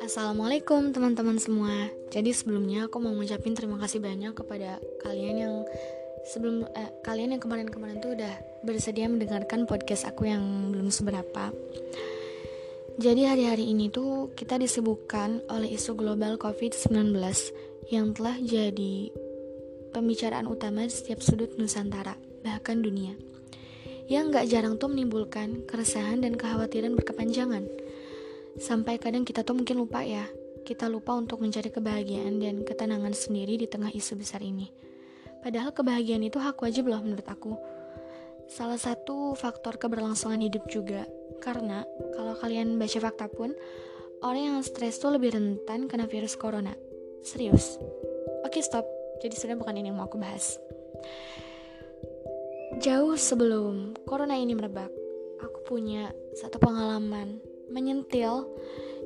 Assalamualaikum teman-teman semua. Jadi sebelumnya aku mau ngucapin terima kasih banyak kepada kalian yang sebelum eh, kalian yang kemarin-kemarin tuh udah bersedia mendengarkan podcast aku yang belum seberapa. Jadi hari-hari ini tuh kita disibukkan oleh isu global COVID-19 yang telah jadi pembicaraan utama di setiap sudut Nusantara, bahkan dunia. Yang gak jarang tuh menimbulkan keresahan dan kekhawatiran berkepanjangan Sampai kadang kita tuh mungkin lupa ya, kita lupa untuk mencari kebahagiaan dan ketenangan sendiri di tengah isu besar ini. Padahal kebahagiaan itu hak wajib loh menurut aku. Salah satu faktor keberlangsungan hidup juga, karena kalau kalian baca fakta pun, orang yang stres tuh lebih rentan kena virus corona. Serius. Oke stop, jadi sudah bukan ini yang mau aku bahas. Jauh sebelum corona ini merebak, aku punya satu pengalaman menyentil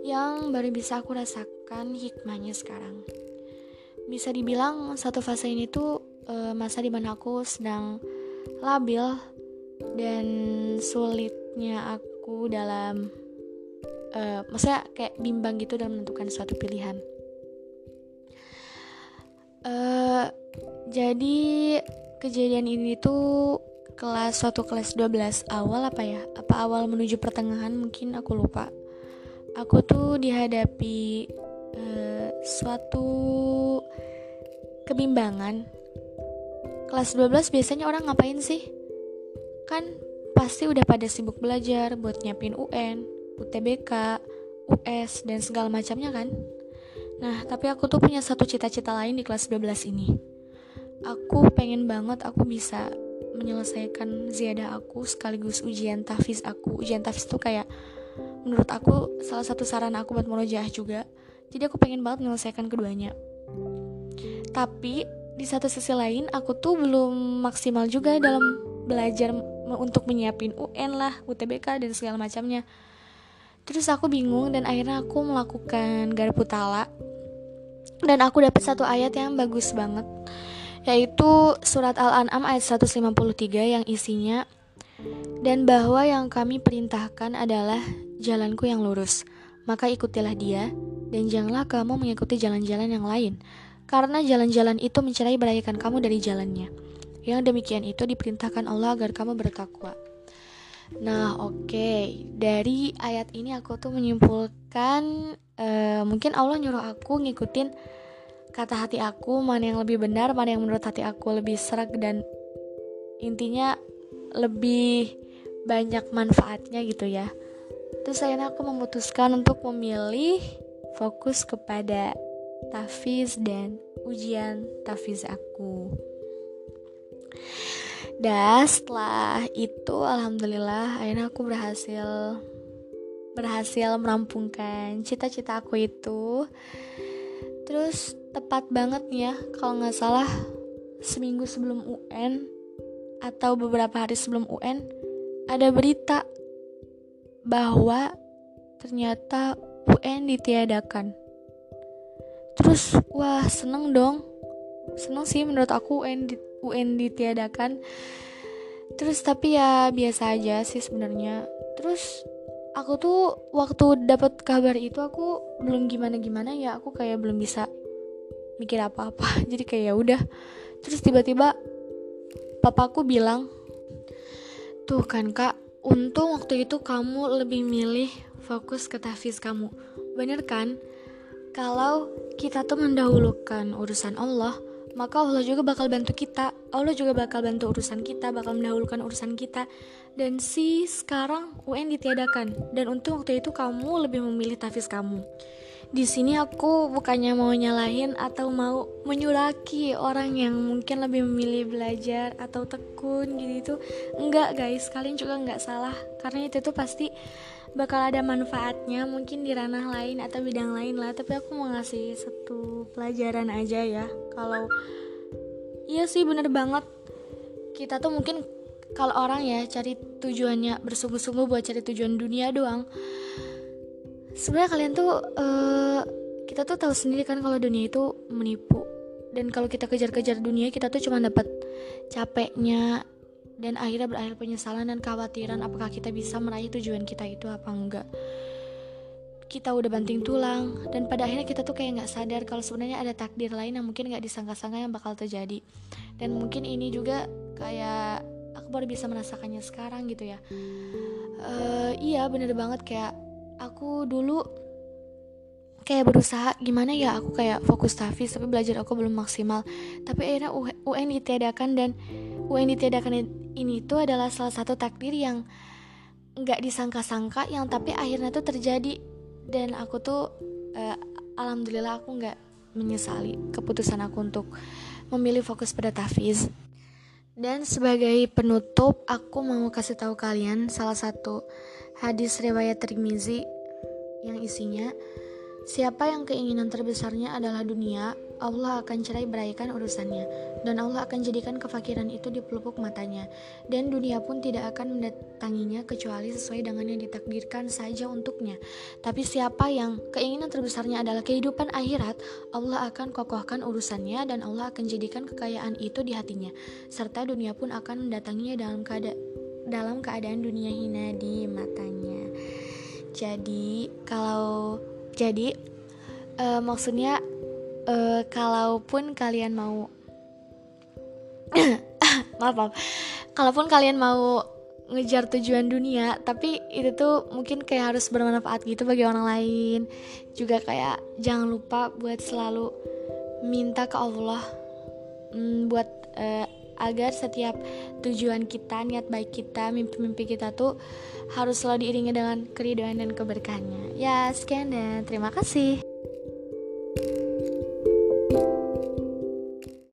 yang baru bisa aku rasakan hikmahnya sekarang. Bisa dibilang satu fase ini tuh e, masa di mana aku sedang labil dan sulitnya aku dalam e, maksudnya kayak bimbang gitu dalam menentukan suatu pilihan. E, jadi kejadian ini tuh kelas suatu kelas 12 awal apa ya? Apa awal menuju pertengahan? Mungkin aku lupa. Aku tuh dihadapi uh, suatu kebimbangan. Kelas 12 biasanya orang ngapain sih? Kan pasti udah pada sibuk belajar buat nyiapin UN UTBK US dan segala macamnya kan? Nah tapi aku tuh punya satu cita-cita lain di kelas 12 ini aku pengen banget aku bisa menyelesaikan ziyadah aku sekaligus ujian tafis aku. Ujian tafis itu kayak menurut aku salah satu saran aku buat murojaah juga. Jadi aku pengen banget menyelesaikan keduanya. Tapi di satu sisi lain aku tuh belum maksimal juga dalam belajar untuk menyiapin UN lah UTBK dan segala macamnya. Terus aku bingung dan akhirnya aku melakukan garputala dan aku dapat satu ayat yang bagus banget yaitu surat Al-An'am ayat 153 yang isinya dan bahwa yang kami perintahkan adalah jalanku yang lurus maka ikutilah dia dan janganlah kamu mengikuti jalan-jalan yang lain karena jalan-jalan itu mencerai beraikan kamu dari jalannya yang demikian itu diperintahkan Allah agar kamu bertakwa Nah, oke. Okay. Dari ayat ini aku tuh menyimpulkan uh, mungkin Allah nyuruh aku ngikutin kata hati aku mana yang lebih benar mana yang menurut hati aku lebih serak dan intinya lebih banyak manfaatnya gitu ya. Terus akhirnya aku memutuskan untuk memilih fokus kepada tafiz dan ujian tafiz aku. Dan setelah itu alhamdulillah akhirnya aku berhasil berhasil merampungkan cita-cita aku itu. Terus tepat banget ya kalau nggak salah seminggu sebelum UN atau beberapa hari sebelum UN ada berita bahwa ternyata UN ditiadakan. Terus wah seneng dong, seneng sih menurut aku UN di, UN ditiadakan. Terus tapi ya biasa aja sih sebenarnya. Terus aku tuh waktu dapat kabar itu aku belum gimana gimana ya aku kayak belum bisa mikir apa-apa. Jadi kayak ya udah. Terus tiba-tiba papaku bilang tuh kan kak untung waktu itu kamu lebih milih fokus ke tahfiz kamu. Bener kan? Kalau kita tuh mendahulukan urusan Allah maka Allah juga bakal bantu kita. Allah juga bakal bantu urusan kita bakal mendahulukan urusan kita. Dan si sekarang UN ditiadakan. Dan untung waktu itu kamu lebih memilih tahfiz kamu di sini aku bukannya mau nyalahin atau mau menyuraki orang yang mungkin lebih memilih belajar atau tekun gitu itu. Enggak guys. Kalian juga enggak salah. Karena itu tuh pasti bakal ada manfaatnya mungkin di ranah lain atau bidang lain lah. Tapi aku mau ngasih satu pelajaran aja ya. Kalau iya sih bener banget. Kita tuh mungkin kalau orang ya cari tujuannya bersungguh-sungguh buat cari tujuan dunia doang sebenarnya kalian tuh uh, kita tuh tahu sendiri kan kalau dunia itu menipu. Dan kalau kita kejar-kejar dunia kita tuh cuma dapat capeknya dan akhirnya berakhir penyesalan dan kekhawatiran apakah kita bisa meraih tujuan kita itu apa enggak. Kita udah banting tulang dan pada akhirnya kita tuh kayak nggak sadar kalau sebenarnya ada takdir lain yang mungkin nggak disangka-sangka yang bakal terjadi. Dan mungkin ini juga kayak aku baru bisa merasakannya sekarang gitu ya. Uh, iya bener banget kayak aku dulu kayak berusaha gimana ya aku kayak fokus tafis tapi belajar aku belum maksimal. Tapi akhirnya UN ditiadakan dan UN ditiadakan ini tuh adalah salah satu takdir yang nggak disangka-sangka yang tapi akhirnya tuh terjadi. Dan aku tuh uh, alhamdulillah aku nggak menyesali keputusan aku untuk memilih fokus pada tafiz dan sebagai penutup aku mau kasih tahu kalian salah satu hadis riwayat Tirmizi yang isinya Siapa yang keinginan terbesarnya adalah dunia, Allah akan cerai beraikan urusannya, dan Allah akan jadikan kefakiran itu di pelupuk matanya, dan dunia pun tidak akan mendatanginya kecuali sesuai dengan yang ditakdirkan saja untuknya. Tapi siapa yang keinginan terbesarnya adalah kehidupan akhirat, Allah akan kokohkan urusannya, dan Allah akan jadikan kekayaan itu di hatinya, serta dunia pun akan mendatanginya dalam keadaan dalam keadaan dunia hina di. Jadi, kalau jadi uh, maksudnya uh, kalaupun kalian mau maaf maaf. Kalaupun kalian mau ngejar tujuan dunia tapi itu tuh mungkin kayak harus bermanfaat gitu bagi orang lain. Juga kayak jangan lupa buat selalu minta ke Allah mm, buat uh, agar setiap tujuan kita, niat baik kita, mimpi-mimpi kita tuh harus selalu diiringi dengan keridhaan dan keberkahannya. Ya, sekian dan terima kasih.